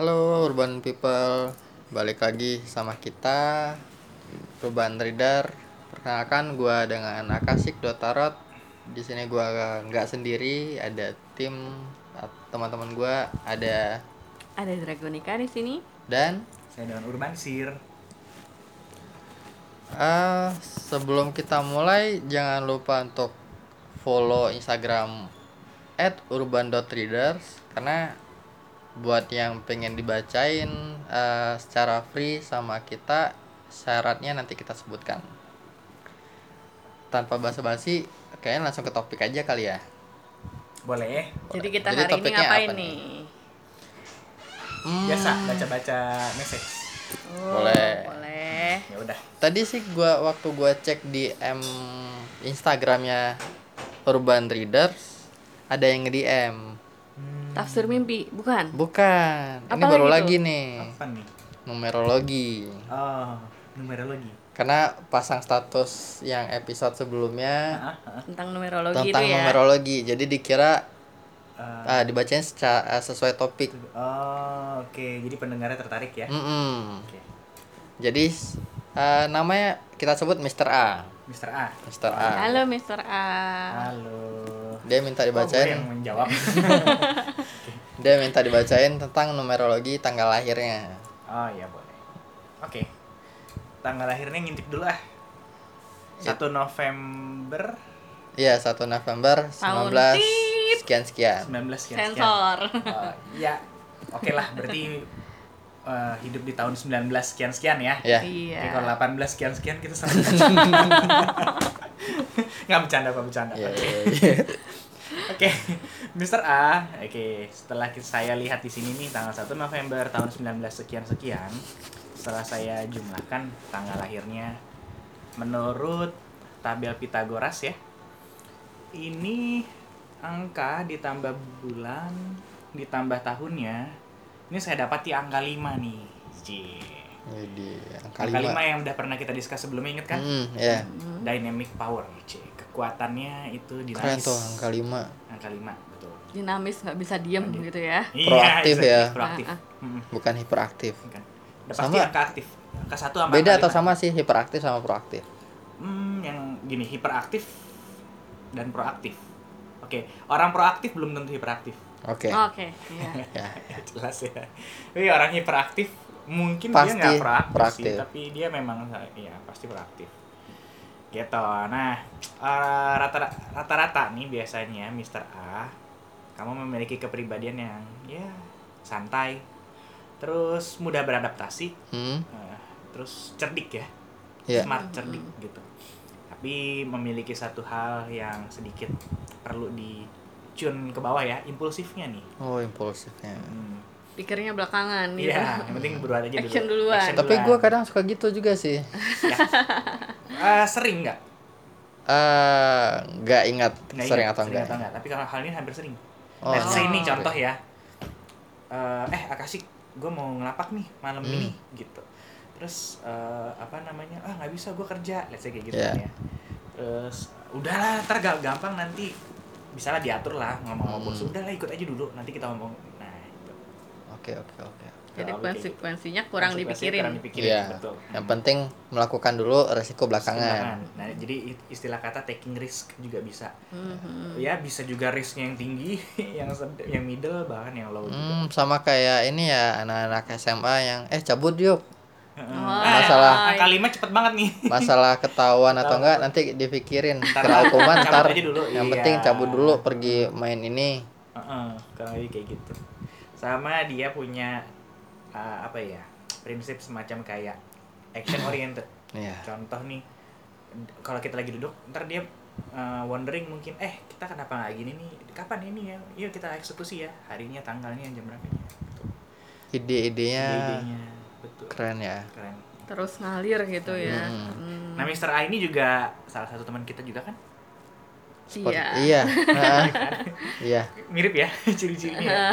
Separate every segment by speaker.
Speaker 1: Halo Urban People, balik lagi sama kita Urban Reader. Perkenalkan gua dengan Akasik Dotarot. Di sini gua nggak sendiri, ada tim uh, teman-teman gua, ada
Speaker 2: Ada Dragonika di sini.
Speaker 1: dan
Speaker 3: Saya dengan Urban Sir.
Speaker 1: eh, sebelum kita mulai jangan lupa untuk follow Instagram @urban.readers karena buat yang pengen dibacain eh, secara free sama kita syaratnya nanti kita sebutkan tanpa basa-basi kayaknya langsung ke topik aja kali ya
Speaker 3: Boleh.
Speaker 2: Jadi kita
Speaker 1: Jadi
Speaker 2: hari ini
Speaker 1: topiknya
Speaker 2: ngapain
Speaker 1: apa
Speaker 2: nih?
Speaker 1: Hmm,
Speaker 3: Biasa baca-baca message.
Speaker 2: Oh,
Speaker 1: Boleh.
Speaker 2: Boleh.
Speaker 3: Ya udah.
Speaker 1: tadi sih gua waktu gua cek di M Instagramnya Urban Readers ada yang nge-DM
Speaker 3: Hmm,
Speaker 2: Tafsir mimpi, bukan?
Speaker 1: bukan ini
Speaker 2: Apa
Speaker 1: baru
Speaker 2: lagi
Speaker 1: lagi nih
Speaker 3: apa nih?
Speaker 1: numerologi
Speaker 3: Oh, numerologi.
Speaker 1: karena pasang status yang episode sebelumnya
Speaker 3: Ah, ah,
Speaker 2: Tentang numerologi
Speaker 1: tentang
Speaker 2: itu ya.
Speaker 1: numerologi jadi dikira
Speaker 3: ah.
Speaker 1: ah, dibacain secara sesuai topik
Speaker 3: Oh, oke. Jadi pendengarnya tertarik ya.
Speaker 1: Mm-mm.
Speaker 3: Oke.
Speaker 1: jadi eh, namanya kita sebut Mr. A
Speaker 3: Mr. A.
Speaker 1: Mr. A
Speaker 2: Halo Mr. A.
Speaker 3: Halo.
Speaker 1: dia minta
Speaker 3: Oh, gue
Speaker 1: dibacain
Speaker 3: yang menjawab.
Speaker 1: dia minta dibacain tentang numerologi tanggal lahirnya
Speaker 3: oh, iya boleh. Oke. Tanggal lahirnya ngintip dulu ah. 1 November
Speaker 1: iya 1 November
Speaker 2: Tahun
Speaker 1: 19
Speaker 2: tit.
Speaker 1: sekian sekian
Speaker 3: 19 sekian sekian.
Speaker 2: Sensor.
Speaker 3: Oh, ya. Oke lah, berarti eh, hidup di tahun 19 sekian sekian ya.
Speaker 1: ya
Speaker 2: Iya.
Speaker 3: Oke, kalau 18 sekian sekian kita sama. Nggak bercanda kok bercanda.
Speaker 1: Iya,
Speaker 3: Oke.
Speaker 1: iya,
Speaker 3: Oke, Mr. A. Oke, setelah saya lihat di sini nih tanggal 1 November tahun 19 sekian sekian, setelah saya jumlahkan tanggal lahirnya menurut tabel Pitagoras ya. Ini angka ditambah bulan ditambah tahunnya. Ini saya dapat di angka 5 nih. Cie.
Speaker 1: jadi angka
Speaker 3: Angka 5
Speaker 1: lima
Speaker 3: yang udah pernah kita discuss sebelumnya inget kan?
Speaker 1: Hmm, ya
Speaker 3: Dynamic power, cie. Kekuatannya itu dinamis.
Speaker 1: keren tuh angka lima
Speaker 3: Angka 5, betul.
Speaker 2: Dinamis nggak bisa diem gitu ya.
Speaker 1: Proaktif
Speaker 3: exactly,
Speaker 1: ya.
Speaker 3: Proaktif.
Speaker 2: Ah,
Speaker 3: Mm-mm,
Speaker 1: bukan hiperaktif
Speaker 3: kan. Udah pasti
Speaker 1: Sama.
Speaker 3: angka aktif. Angka 1 sama
Speaker 1: beda atau sama sih hiperaktif sama proaktif
Speaker 3: Hmm, yang gini, hiperaktif dan proaktif. Oke, orang proaktif belum tentu hiperaktif.
Speaker 1: oke
Speaker 2: Oke, iya.
Speaker 1: ya
Speaker 3: Jelas ya. Tapi orang hiperaktif mungkin
Speaker 1: Pasti
Speaker 3: dia nggak proaktif,
Speaker 1: proaktif.
Speaker 3: sih, tapi dia memang ya pasti proaktif. Gitu. Nah, eh, rata- rata-rata nih biasanya Mr. A kamu memiliki kepribadian yang ya santai, terus mudah beradaptasi,
Speaker 1: hmm
Speaker 3: eh, terus cerdik ya,
Speaker 1: ya
Speaker 3: smart cerdik gitu. Tapi memiliki satu hal yang sedikit perlu di tune ke bawah ya, impulsifnya nih.
Speaker 1: oh impulsifnya
Speaker 3: Hmm.
Speaker 2: Pikirnya belakangan gitu.
Speaker 3: Iya, yang penting berbuat aja dulu.
Speaker 2: Action duluan.
Speaker 1: tapi gue kadang suka gitu juga sih
Speaker 3: Ya. Eh, sering nggak?
Speaker 1: eh nggak ingat
Speaker 3: Nggak
Speaker 1: sering
Speaker 3: ingat,
Speaker 1: atau enggak
Speaker 3: atau enggak? Tapi kalau hal ini hampir sering.
Speaker 1: Oh,
Speaker 3: Let's say
Speaker 2: oh,
Speaker 3: nih
Speaker 1: oke.
Speaker 3: contoh ya. Eh, eh Akasik, gue mau ngelapak nih malam
Speaker 1: Hmm.
Speaker 3: ini gitu. Terus eh, apa namanya? Ah nggak bisa gue kerja. Let's say kayak gitu
Speaker 1: Iya.
Speaker 3: kan ya. Terus udahlah, ntar ga- gampang nanti bisa lah diatur lah ngomong sama
Speaker 1: Hmm.
Speaker 3: bos. Udahlah ikut aja dulu, nanti kita ngomong. Nah, itu.
Speaker 1: oke oke oke
Speaker 2: Jadi
Speaker 3: gitu.
Speaker 2: konsekuensinya kurang dipikirin.
Speaker 3: Kurang dipikirin,
Speaker 1: Iya.
Speaker 3: betul.
Speaker 1: yang penting melakukan dulu resiko belakangan
Speaker 3: Nah, jadi istilah kata taking risk juga bisa.
Speaker 2: Mhm.
Speaker 3: ya bisa juga risknya yang tinggi yang yang middle bahkan yang low juga
Speaker 1: Hmm, sama kayak ini ya anak-anak SMA yang eh cabut yuk
Speaker 3: Heeh.
Speaker 2: Wah.
Speaker 3: Ah,
Speaker 1: Masalah.
Speaker 3: angka lima cepet banget nih
Speaker 1: masalah ketahuan atau enggak nanti dipikirin kena hukuman ntar yang
Speaker 3: iya.
Speaker 1: penting cabut dulu pergi main ini
Speaker 3: lebih kayak gitu sama dia punya uh, apa ya prinsip semacam kayak action oriented
Speaker 1: Iya.
Speaker 3: contoh nih kalau kita lagi duduk ntar dia uh, wondering mungkin eh kita kenapa nggak gini nih kapan ini ya yuk kita eksekusi ya harinya tanggalnya jam berapa gitu.
Speaker 1: ide-idenya
Speaker 3: Ide-idenya betul
Speaker 1: keren ya
Speaker 3: keren
Speaker 2: Terus ngalir gitu ya.
Speaker 1: Hmm.
Speaker 2: Hmm.
Speaker 3: Nah, Mr. A ini juga salah satu teman kita juga kan?
Speaker 1: Seperti-
Speaker 2: Iya.
Speaker 1: iya Nah, iya
Speaker 3: Mirip ya ciri-cirinya.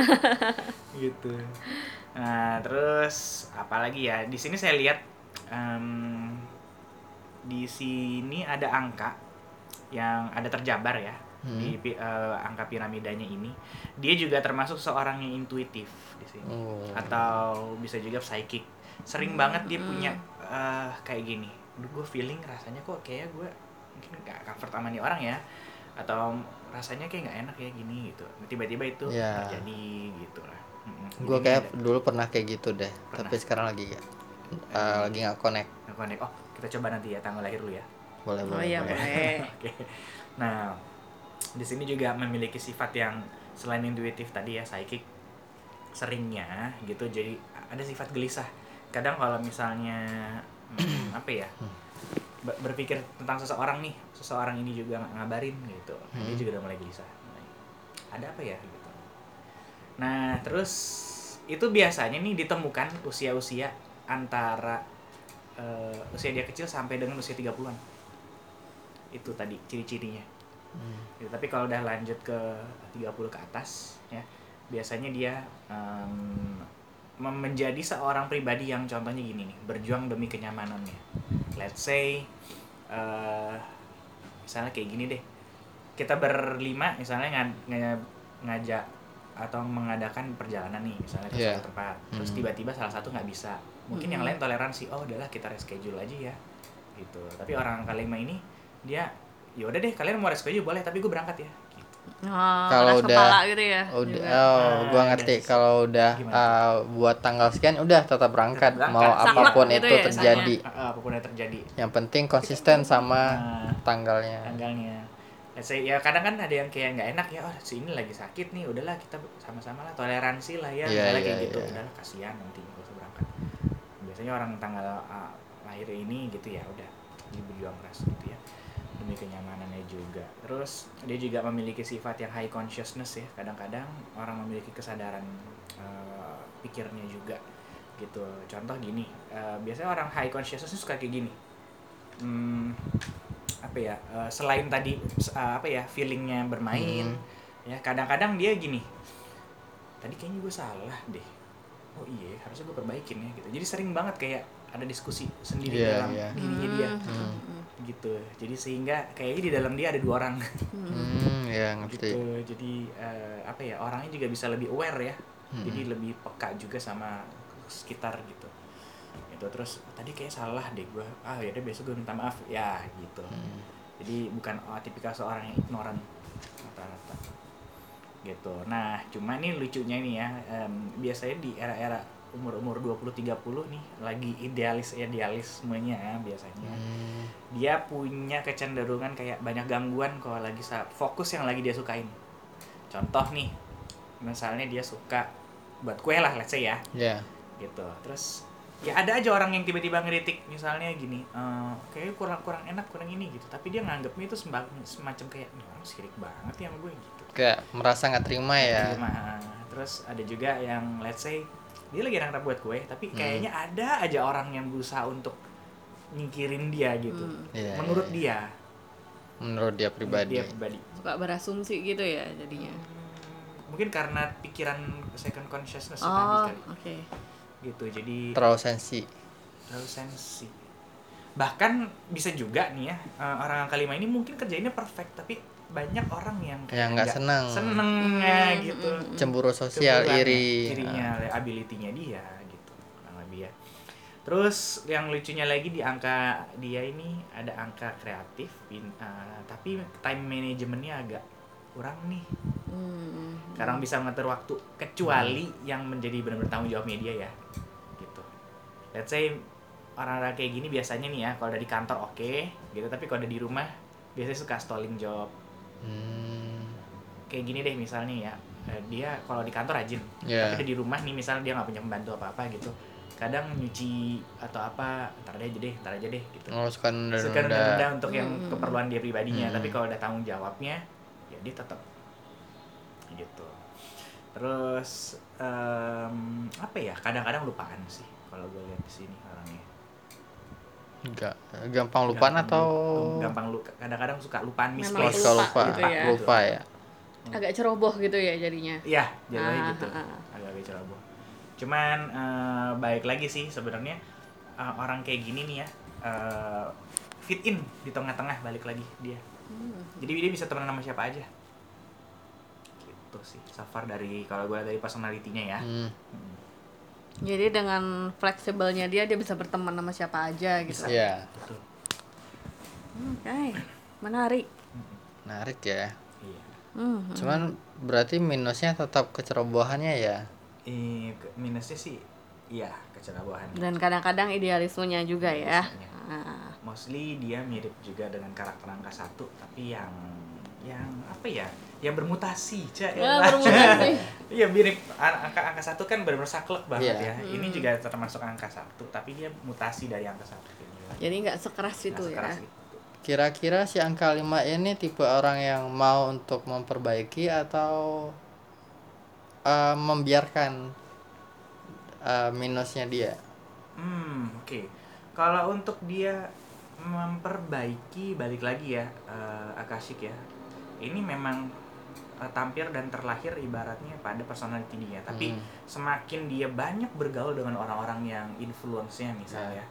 Speaker 3: gitu. Nah, terus apalagi ya? Di sini saya lihat em, di sini ada angka yang ada terjabar ya. di pi- eh, angka piramidanya ini dia juga termasuk seorang yang intuitif di sini
Speaker 1: Oh.
Speaker 3: atau bisa juga psychic sering banget dia punya eh, kayak gini gue feeling rasanya kok kayak gue mungkin gak comfort sama nih orang ya atau rasanya kayak nggak enak ya gini gitu tiba-tiba itu
Speaker 1: Ya.
Speaker 3: terjadi gitu lah Mm-mm.
Speaker 1: gue kayak
Speaker 3: ada-
Speaker 1: dulu pernah kayak gitu deh
Speaker 3: Pernah.
Speaker 1: tapi sekarang lagi gak eh, lagi nggak connect
Speaker 3: Nggak connect. oh kita coba nanti ya tanggal lahir lu ya
Speaker 1: boleh
Speaker 2: Oh
Speaker 1: boleh
Speaker 2: iya
Speaker 1: boleh.
Speaker 2: boleh.
Speaker 3: Oke. Nah, di sini juga memiliki sifat yang selain intuitif tadi ya psychic seringnya gitu jadi ada sifat gelisah. Kadang kalau misalnya hmm, apa ya? ber- berpikir tentang seseorang nih, seseorang ini juga ng- ngabarin gitu. Dia
Speaker 1: Hmm.
Speaker 3: juga udah mulai gelisah. Ada apa ya gitu. Nah, terus itu biasanya nih ditemukan usia-usia antara eh, usia dia kecil sampai dengan usia 30-an itu tadi ciri-cirinya.
Speaker 1: Hmm.
Speaker 3: Gitu, tapi kalau udah lanjut ke 30 ke atas ya biasanya dia mem- menjadi seorang pribadi yang contohnya gini nih berjuang demi kenyamanannya. Let's say eh misalnya kayak gini deh. Kita berlima misalnya nga- ngajak atau mengadakan perjalanan nih misalnya ke
Speaker 1: Iya.
Speaker 3: suatu tempat terus
Speaker 1: Hmm.
Speaker 3: tiba-tiba salah satu nggak bisa mungkin yang
Speaker 2: Hmm.
Speaker 3: lain toleransi oh udahlah kita reschedule aja ya gitu tapi orang kalima ini dia ya udah deh kalian mau reschedule boleh tapi gue berangkat ya gitu.
Speaker 2: Oh,
Speaker 1: Kalau udah-
Speaker 2: kepala gitu ya.
Speaker 1: Udah,
Speaker 2: juga.
Speaker 1: oh,
Speaker 3: Nah,
Speaker 1: gua ngerti
Speaker 3: ada-
Speaker 1: kalau udah uh, buat tanggal sekian udah tetap berangkat,
Speaker 3: Tetap
Speaker 1: mau
Speaker 3: berangkat.
Speaker 2: Saklek
Speaker 1: apa pun
Speaker 2: gitu
Speaker 1: itu
Speaker 2: ya,
Speaker 1: terjadi.
Speaker 3: Apa pun yang terjadi
Speaker 1: Yang penting konsisten sama
Speaker 3: Nah,
Speaker 1: tanggalnya.
Speaker 3: tanggalnya Let's say, ya kadang kan ada yang kayak nggak enak ya oh si ini lagi sakit nih udahlah kita sama-sama lah toleransi lah ya
Speaker 1: Iya,
Speaker 3: misalnya
Speaker 1: iya,
Speaker 3: kayak gitu.
Speaker 1: iya.
Speaker 3: udahlah kasihan nanti nggak usah berangkat. Biasanya orang tanggal ah, lahir ini gitu ya udah dia berjuang keras gitu ya demi kenyamanannya juga. Terus dia juga memiliki sifat yang high consciousness ya kadang-kadang orang memiliki kesadaran eh, pikirnya juga gitu. Contoh gini eh, biasanya orang high consciousness suka kayak gini hmm, apa ya eh, selain tadi eh, apa ya feelingnya bermain
Speaker 1: Hmm.
Speaker 3: ya kadang-kadang dia gini tadi kayaknya gue salah deh oh iya harusnya gue perbaikin ya gitu jadi sering banget kayak ada diskusi sendiri
Speaker 1: Iya,
Speaker 3: dalam
Speaker 1: iya.
Speaker 3: dirinya dia
Speaker 1: Hmm.
Speaker 3: gitu jadi sehingga kayaknya di dalam dia ada dua orang
Speaker 1: Hmm, ya ngerti.
Speaker 3: gitu jadi eh, apa ya orangnya juga bisa lebih aware ya
Speaker 1: Hmm.
Speaker 3: jadi lebih peka juga sama sekitar gitu itu terus tadi kayak salah deh gue ah ya udah besok gue minta maaf. Ya gitu.
Speaker 1: Hmm.
Speaker 3: jadi bukan oh, tipikal seorang yang ignoran rata-rata. Gitu. Nah cuma nih lucunya nih ya em, biasanya di era-era umur-umur 20-30 nih lagi idealis idealismenya ya biasanya.
Speaker 1: Hmm.
Speaker 3: dia punya kecenderungan kayak banyak gangguan kalau lagi fokus yang lagi dia sukain. Contoh nih misalnya dia suka buat kue lah let's say ya.
Speaker 1: Ya.
Speaker 3: gitu. Terus ya ada aja orang yang tiba-tiba ngeritik misalnya gini eh kayak kurang kurang enak kurang ini gitu tapi dia nganggapnya itu semacam kayak "Ini orang sirik banget ya sama gue gitu
Speaker 1: Kayak merasa nggak terima ya.
Speaker 3: Terima. terus ada juga yang let's say dia lagi enak buat kue tapi
Speaker 1: Hmm.
Speaker 3: kayaknya ada aja orang yang berusaha untuk nyingkirin dia gitu
Speaker 2: Hmm.
Speaker 1: Iya,
Speaker 3: menurut
Speaker 1: iya.
Speaker 3: dia
Speaker 1: Menurut dia
Speaker 3: menurut
Speaker 1: pribadi.
Speaker 3: dia pribadi
Speaker 2: Suka berasumsi gitu ya jadinya.
Speaker 3: Hmm, mungkin karena pikiran second consciousness tadi
Speaker 2: Oh,
Speaker 3: kali
Speaker 2: oke.
Speaker 3: Gitu jadi
Speaker 1: Terlalu sensi.
Speaker 3: terlalu sensi bahkan bisa juga nih ya eh, orang kelima ini mungkin kerjainnya perfect tapi banyak orang yang
Speaker 1: Yang nggak senang.
Speaker 3: senengnya
Speaker 2: Hmm,
Speaker 3: gitu
Speaker 2: hmm, hmm.
Speaker 1: Cemburu sosial,
Speaker 3: Cemburuannya,
Speaker 1: iri.
Speaker 3: irinya ability-nya dia gitu kurang lebih ya terus yang lucunya lagi di angka dia ini ada angka kreatif pin- eh, tapi time manajemennya agak kurang nih
Speaker 2: Hmm.
Speaker 3: sekarang bisa mengatur waktu kecuali yang menjadi benar-benar tanggung jawabnya dia ya gitu let's say orang-orang kayak gini biasanya nih ya kalau ada di kantor oke gitu tapi kalau ada di rumah biasanya suka stalling job
Speaker 1: Hmm.
Speaker 3: kayak gini deh misalnya ya eh, dia kalau di kantor rajin
Speaker 1: Ya.
Speaker 3: tapi di rumah nih misalnya dia nggak punya pembantu apa apa gitu kadang nyuci atau apa ntar aja deh ntar aja deh gitu
Speaker 1: Oh, suka nunda
Speaker 3: suka nunda untuk yang
Speaker 2: Hmm.
Speaker 3: keperluan dia pribadinya
Speaker 1: Hmm.
Speaker 3: tapi kalau ada tanggung jawabnya ya dia tetap gitu terus em, apa ya kadang-kadang lupaan sih kalau gue lihat di sini orangnya
Speaker 1: Enggak. Gampang lupaan
Speaker 3: Gampang
Speaker 1: atau
Speaker 3: lu- gampang lu kadang-kadang suka lupaan
Speaker 1: Oh,
Speaker 3: misplace
Speaker 1: suka
Speaker 2: lupa
Speaker 1: lupa.
Speaker 2: gitu ya.
Speaker 1: Lupa ya.
Speaker 2: Agak ceroboh gitu ya jadinya.
Speaker 3: Iya, jadinya
Speaker 2: Ah,
Speaker 3: gitu.
Speaker 2: ah, ah.
Speaker 3: Agak agak ceroboh. Cuman eh, baik lagi sih sebenarnya eh, orang kayak gini nih ya eh, fit in di tengah-tengah balik lagi dia. jadi dia bisa temenan sama siapa aja gitu sih so far dari kalau gue dari personalitinya ya
Speaker 1: Hmm,
Speaker 2: Jadi dengan fleksibelnya dia dia bisa berteman sama siapa aja gitu.
Speaker 1: Iya,
Speaker 3: betul
Speaker 2: Oke, menarik.
Speaker 1: menarik ya.
Speaker 3: iya
Speaker 2: Hmm.
Speaker 1: Cuman berarti minusnya tetap kecerobohannya ya.
Speaker 3: Eh, ke- minusnya sih iya kecerobohan
Speaker 2: Dan kadang-kadang idealismenya juga ya.
Speaker 3: Idealismenya.
Speaker 2: Ah.
Speaker 3: mostly dia mirip juga dengan karakter angka satu tapi yang yang apa ya yang bermutasi cak
Speaker 2: Ya, bermutasi.
Speaker 3: iya mirip An- angka angka satu kan benar-benar saklek banget
Speaker 1: Iya.
Speaker 3: ya ini juga termasuk angka satu tapi dia mutasi dari angka satu
Speaker 2: Jadi nggak sekeras itu ya.
Speaker 3: Sekeras itu.
Speaker 1: Kira-kira si angka 5 ini tipe orang yang mau untuk memperbaiki atau eh, membiarkan eh, minusnya dia.
Speaker 3: Hmm, oke. Kalau untuk dia memperbaiki balik lagi ya eh, Akashic ya. Ini memang eh, tampil dan terlahir ibaratnya pada personality dia. Tapi
Speaker 1: Hmm.
Speaker 3: semakin dia banyak bergaul dengan orang-orang yang influence-nya misalnya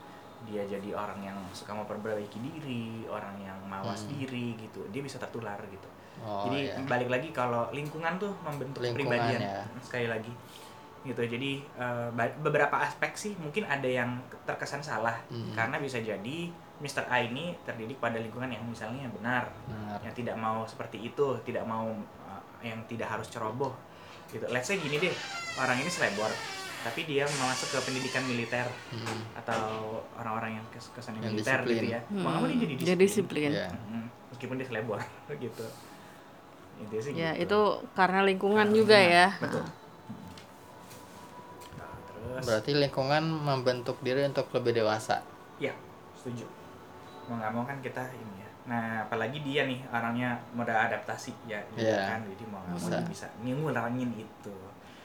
Speaker 3: dia jadi orang yang suka memperbaiki diri, orang yang mawas
Speaker 1: Hmm.
Speaker 3: diri gitu. Dia bisa tertular gitu.
Speaker 1: Oh,
Speaker 3: Jadi
Speaker 1: iya.
Speaker 3: balik lagi kalau lingkungan tuh membentuk
Speaker 1: Lingkungan,
Speaker 3: kepribadian
Speaker 1: ya.
Speaker 3: sekali lagi gitu. Jadi ba- beberapa aspek sih mungkin ada yang terkesan salah
Speaker 1: Hmm.
Speaker 3: karena bisa jadi Mr. A ini terdidik pada lingkungan yang misalnya benar,
Speaker 1: Benar.
Speaker 3: yang tidak mau seperti itu, tidak mau uh, yang tidak harus ceroboh gitu. Let's say gini deh, orang ini selebor, tapi dia masuk ke pendidikan militer
Speaker 1: Hmm.
Speaker 3: atau orang-orang yang kes- kesan
Speaker 1: Yang
Speaker 3: militer
Speaker 1: disiplin.
Speaker 3: gitu ya.
Speaker 2: Hmm.
Speaker 3: Mau nggak mau dia jadi
Speaker 2: Dia disiplin.
Speaker 1: Iya.
Speaker 3: Mm, meskipun dia selebor gitu. Itu sih
Speaker 2: Ya,
Speaker 3: gitu.
Speaker 2: itu karena lingkungan
Speaker 3: Karena
Speaker 2: juga
Speaker 3: lingkungan,
Speaker 2: ya.
Speaker 3: Betul. Nah, terus
Speaker 1: Berarti lingkungan membentuk diri untuk lebih dewasa.
Speaker 3: Ya, setuju. Mau nggak mau kan kita ini ya. Nah, apalagi dia nih orangnya mode adaptasi ya, gitu
Speaker 1: Iya.
Speaker 3: kan. Jadi mau nggak mau
Speaker 1: Bisa.
Speaker 3: dia bisa ngulangin itu.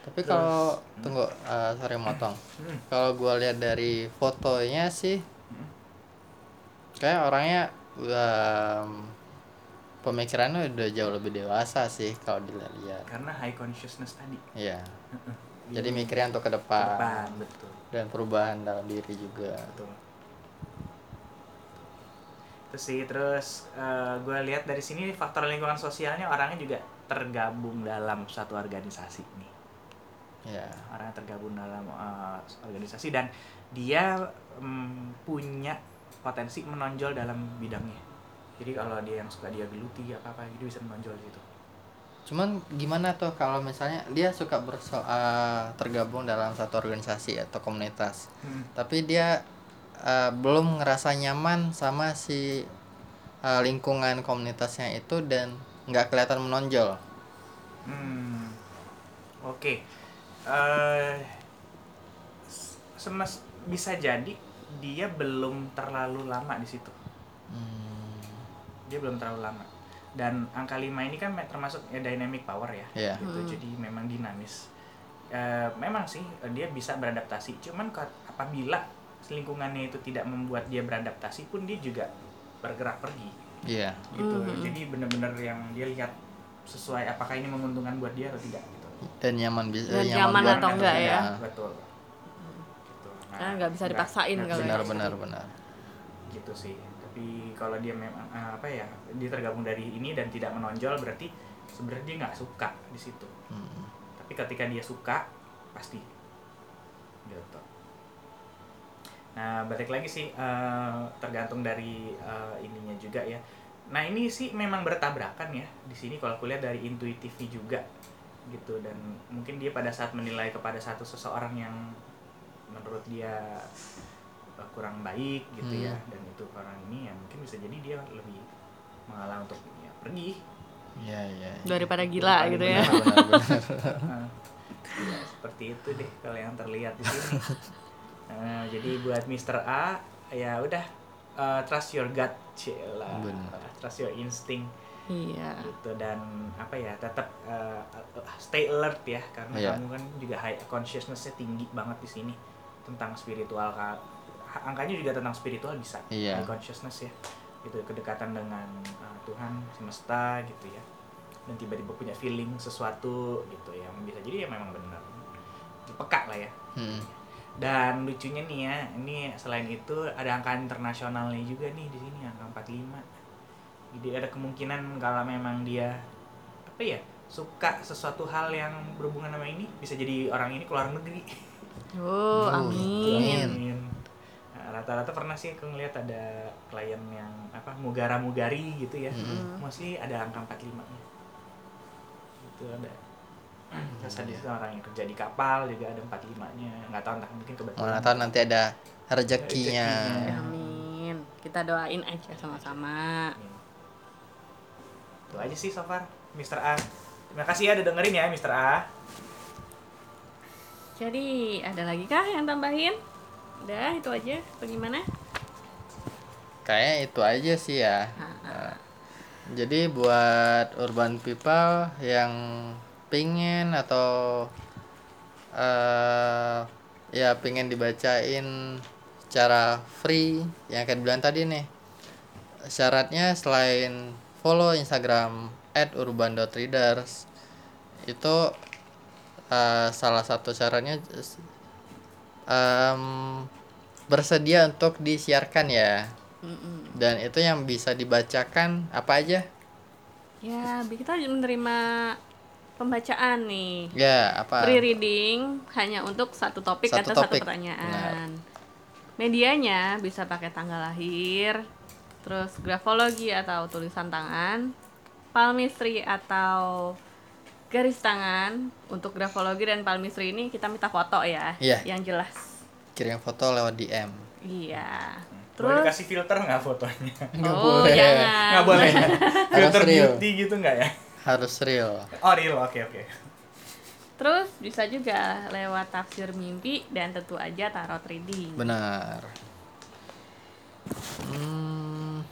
Speaker 1: Tapi kalau
Speaker 3: hmm.
Speaker 1: tunggu eh, sorry motong.
Speaker 3: Hmm.
Speaker 1: Kalau gua lihat dari fotonya sih
Speaker 3: Hmm.
Speaker 1: kayak orangnya udah pemikirannya udah jauh lebih dewasa sih kalau dilihat.
Speaker 3: Karena high consciousness tadi.
Speaker 1: Iya. Jadi mikirnya untuk ke depan,
Speaker 3: ke depan, betul.
Speaker 1: dan perubahan dalam diri juga.
Speaker 3: Betul. Terus sih, terus gue lihat dari sini faktor lingkungan sosialnya orangnya juga tergabung dalam satu organisasi nih.
Speaker 1: Iya.
Speaker 3: orang yang tergabung dalam uh, organisasi dan dia mm, punya potensi menonjol dalam bidangnya. Jadi kalau dia yang suka dia geluti apa apa dia bisa menonjol gitu.
Speaker 1: Cuman gimana tuh kalau misalnya dia suka berso eh, tergabung dalam satu organisasi atau komunitas, tapi dia eh, belum ngerasa nyaman sama si eh, lingkungan komunitasnya itu dan nggak kelihatan menonjol.
Speaker 3: Hmm. Oke. Eh s- semes bisa jadi dia belum terlalu lama di situ.
Speaker 1: Hmm,
Speaker 3: Dia belum terlalu lama. Dan angka 5 ini kan termasuk ya dynamic power ya.
Speaker 1: Iya.
Speaker 3: gitu
Speaker 2: Hmm.
Speaker 3: jadi memang dinamis Eh, memang sih eh, dia bisa beradaptasi cuman apabila lingkungannya itu tidak membuat dia beradaptasi pun dia juga bergerak pergi
Speaker 1: Iya.
Speaker 3: gitu
Speaker 2: Mhm.
Speaker 3: jadi benar-benar yang dia lihat sesuai apakah ini menguntungkan buat dia atau tidak gitu
Speaker 1: Dan nyaman bisa
Speaker 2: Dan nyaman
Speaker 1: buat-
Speaker 2: atau enggak ya?
Speaker 3: betul gitu
Speaker 2: Karena nggak bisa dipaksain
Speaker 3: nggak
Speaker 2: kalau
Speaker 3: bisa
Speaker 1: Benar
Speaker 2: ya.
Speaker 1: benar
Speaker 3: dipaksain.
Speaker 1: benar.
Speaker 3: gitu sih tapi kalau dia memang eh, apa ya dia tergabung dari ini dan tidak menonjol berarti sebenarnya dia nggak suka di situ
Speaker 1: Hmm.
Speaker 3: tapi ketika dia suka pasti gitu nah balik lagi sih eh, tergantung dari eh, ininya juga ya nah ini sih memang bertabrakan ya di sini kalau kulihat dari intuitifnya juga gitu dan mungkin dia pada saat menilai kepada satu seseorang yang menurut dia eh, kurang baik gitu
Speaker 1: Hmm.
Speaker 3: ya dan itu orang ini ya mungkin bisa jadi dia lebih mengalah untuk ya pergi
Speaker 1: Iya iya. iya.
Speaker 2: Daripada gila
Speaker 3: Paling
Speaker 2: gitu ya.
Speaker 1: Benar benar benar.
Speaker 3: Nah, ya, seperti itu deh kalau yang terlihat di sini. Nah, jadi buat Mr. A ya udah uh, trust your gut, cila. Trust your instinct
Speaker 2: Iya.
Speaker 3: gitu dan apa ya tetap uh, stay alert ya karena
Speaker 1: Iya.
Speaker 3: kamu kan juga high consciousness-nya tinggi banget di sini tentang spiritual angkanya juga tentang spiritual bisa
Speaker 1: Iya.
Speaker 3: high consciousness ya gitu kedekatan dengan uh, Tuhan semesta gitu ya dan tiba-tiba punya feeling sesuatu gitu yang bisa jadi ya memang benar peka lah ya
Speaker 1: Hmm.
Speaker 3: Dan lucunya nih ya ini selain itu ada angka internasionalnya juga nih di sini angka 45 Jadi ada kemungkinan kalau memang dia apa ya suka sesuatu hal yang berhubungan sama ini bisa jadi orang ini keluar negeri.
Speaker 2: Oh,
Speaker 1: Oh,
Speaker 2: amin.
Speaker 1: amin.
Speaker 3: Nah, rata-rata pernah sih aku ngeliat ada klien yang apa mugara-mugari gitu ya.
Speaker 1: Mm-mm.
Speaker 3: Mostly ada angka 45 nya. Itu ada. Terus ada orang yang kerja di kapal juga ada 45 nya. Nggak tahu entah mungkin kebetulan.
Speaker 1: Mana tahu nanti ada rezekinya.
Speaker 3: Rezekinya.
Speaker 2: Amin. Kita doain aja sama-sama.
Speaker 3: Itu aja sih so far, Mr. A. Terima kasih ya udah dengerin ya Mr. A.
Speaker 2: Jadi, ada lagi kah yang tambahin? Udah, itu aja. Bagaimana?
Speaker 1: Kayaknya itu aja sih ya.
Speaker 2: Ah,
Speaker 1: Nah, jadi buat urban people yang pingin atau eh ya pingin dibacain secara free yang kayak bilang tadi nih. Syaratnya selain follow Instagram @urban.readers itu eh, salah satu syaratnya em, bersedia untuk disiarkan ya.
Speaker 2: Mm-mm.
Speaker 1: dan itu yang bisa dibacakan apa aja?
Speaker 2: Ya, kita menerima pembacaan nih.
Speaker 1: ya apa
Speaker 2: Free reading hanya untuk satu topik
Speaker 1: Satu
Speaker 2: atau satu
Speaker 1: topik.
Speaker 2: pertanyaan. Medianya bisa pakai tanggal lahir, terus grafologi atau tulisan tangan, palmistry atau garis tangan. Untuk grafologi dan palmistry ini kita minta foto ya,
Speaker 1: Iya.
Speaker 2: yang jelas.
Speaker 1: kirim foto lewat DM
Speaker 2: Iya.
Speaker 3: Boleh
Speaker 2: Terus
Speaker 3: dikasih filter nggak fotonya?
Speaker 1: Nggak
Speaker 2: oh
Speaker 1: boleh.
Speaker 2: jangan.
Speaker 3: Nggak boleh. ya? filter beauty gitu nggak ya?
Speaker 1: Harus real
Speaker 3: Oh real, oke oke.
Speaker 2: Terus bisa juga lewat tafsir mimpi dan tentu aja tarot reading.
Speaker 1: benar Hmm,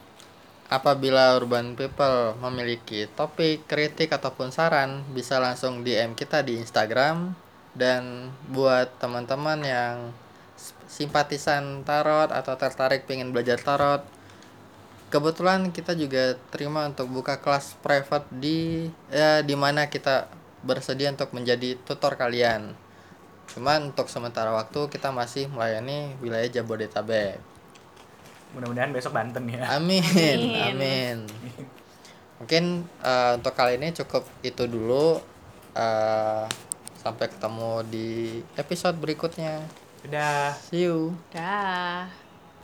Speaker 1: apabila urban people memiliki topik kritik ataupun saran bisa langsung DM kita di Instagram dan buat teman-teman yang simpatisan tarot atau tertarik pengen belajar tarot kebetulan kita juga terima untuk buka kelas private di ya di mana kita bersedia untuk menjadi tutor kalian cuman untuk sementara waktu kita masih melayani wilayah Jabodetabek
Speaker 3: Mudah-mudahan besok Banten ya.
Speaker 1: amin
Speaker 2: Amin.
Speaker 1: amin mungkin eh, untuk kali ini cukup itu dulu Eh, sampai ketemu di episode berikutnya
Speaker 3: Udah.
Speaker 1: see you
Speaker 2: Dah.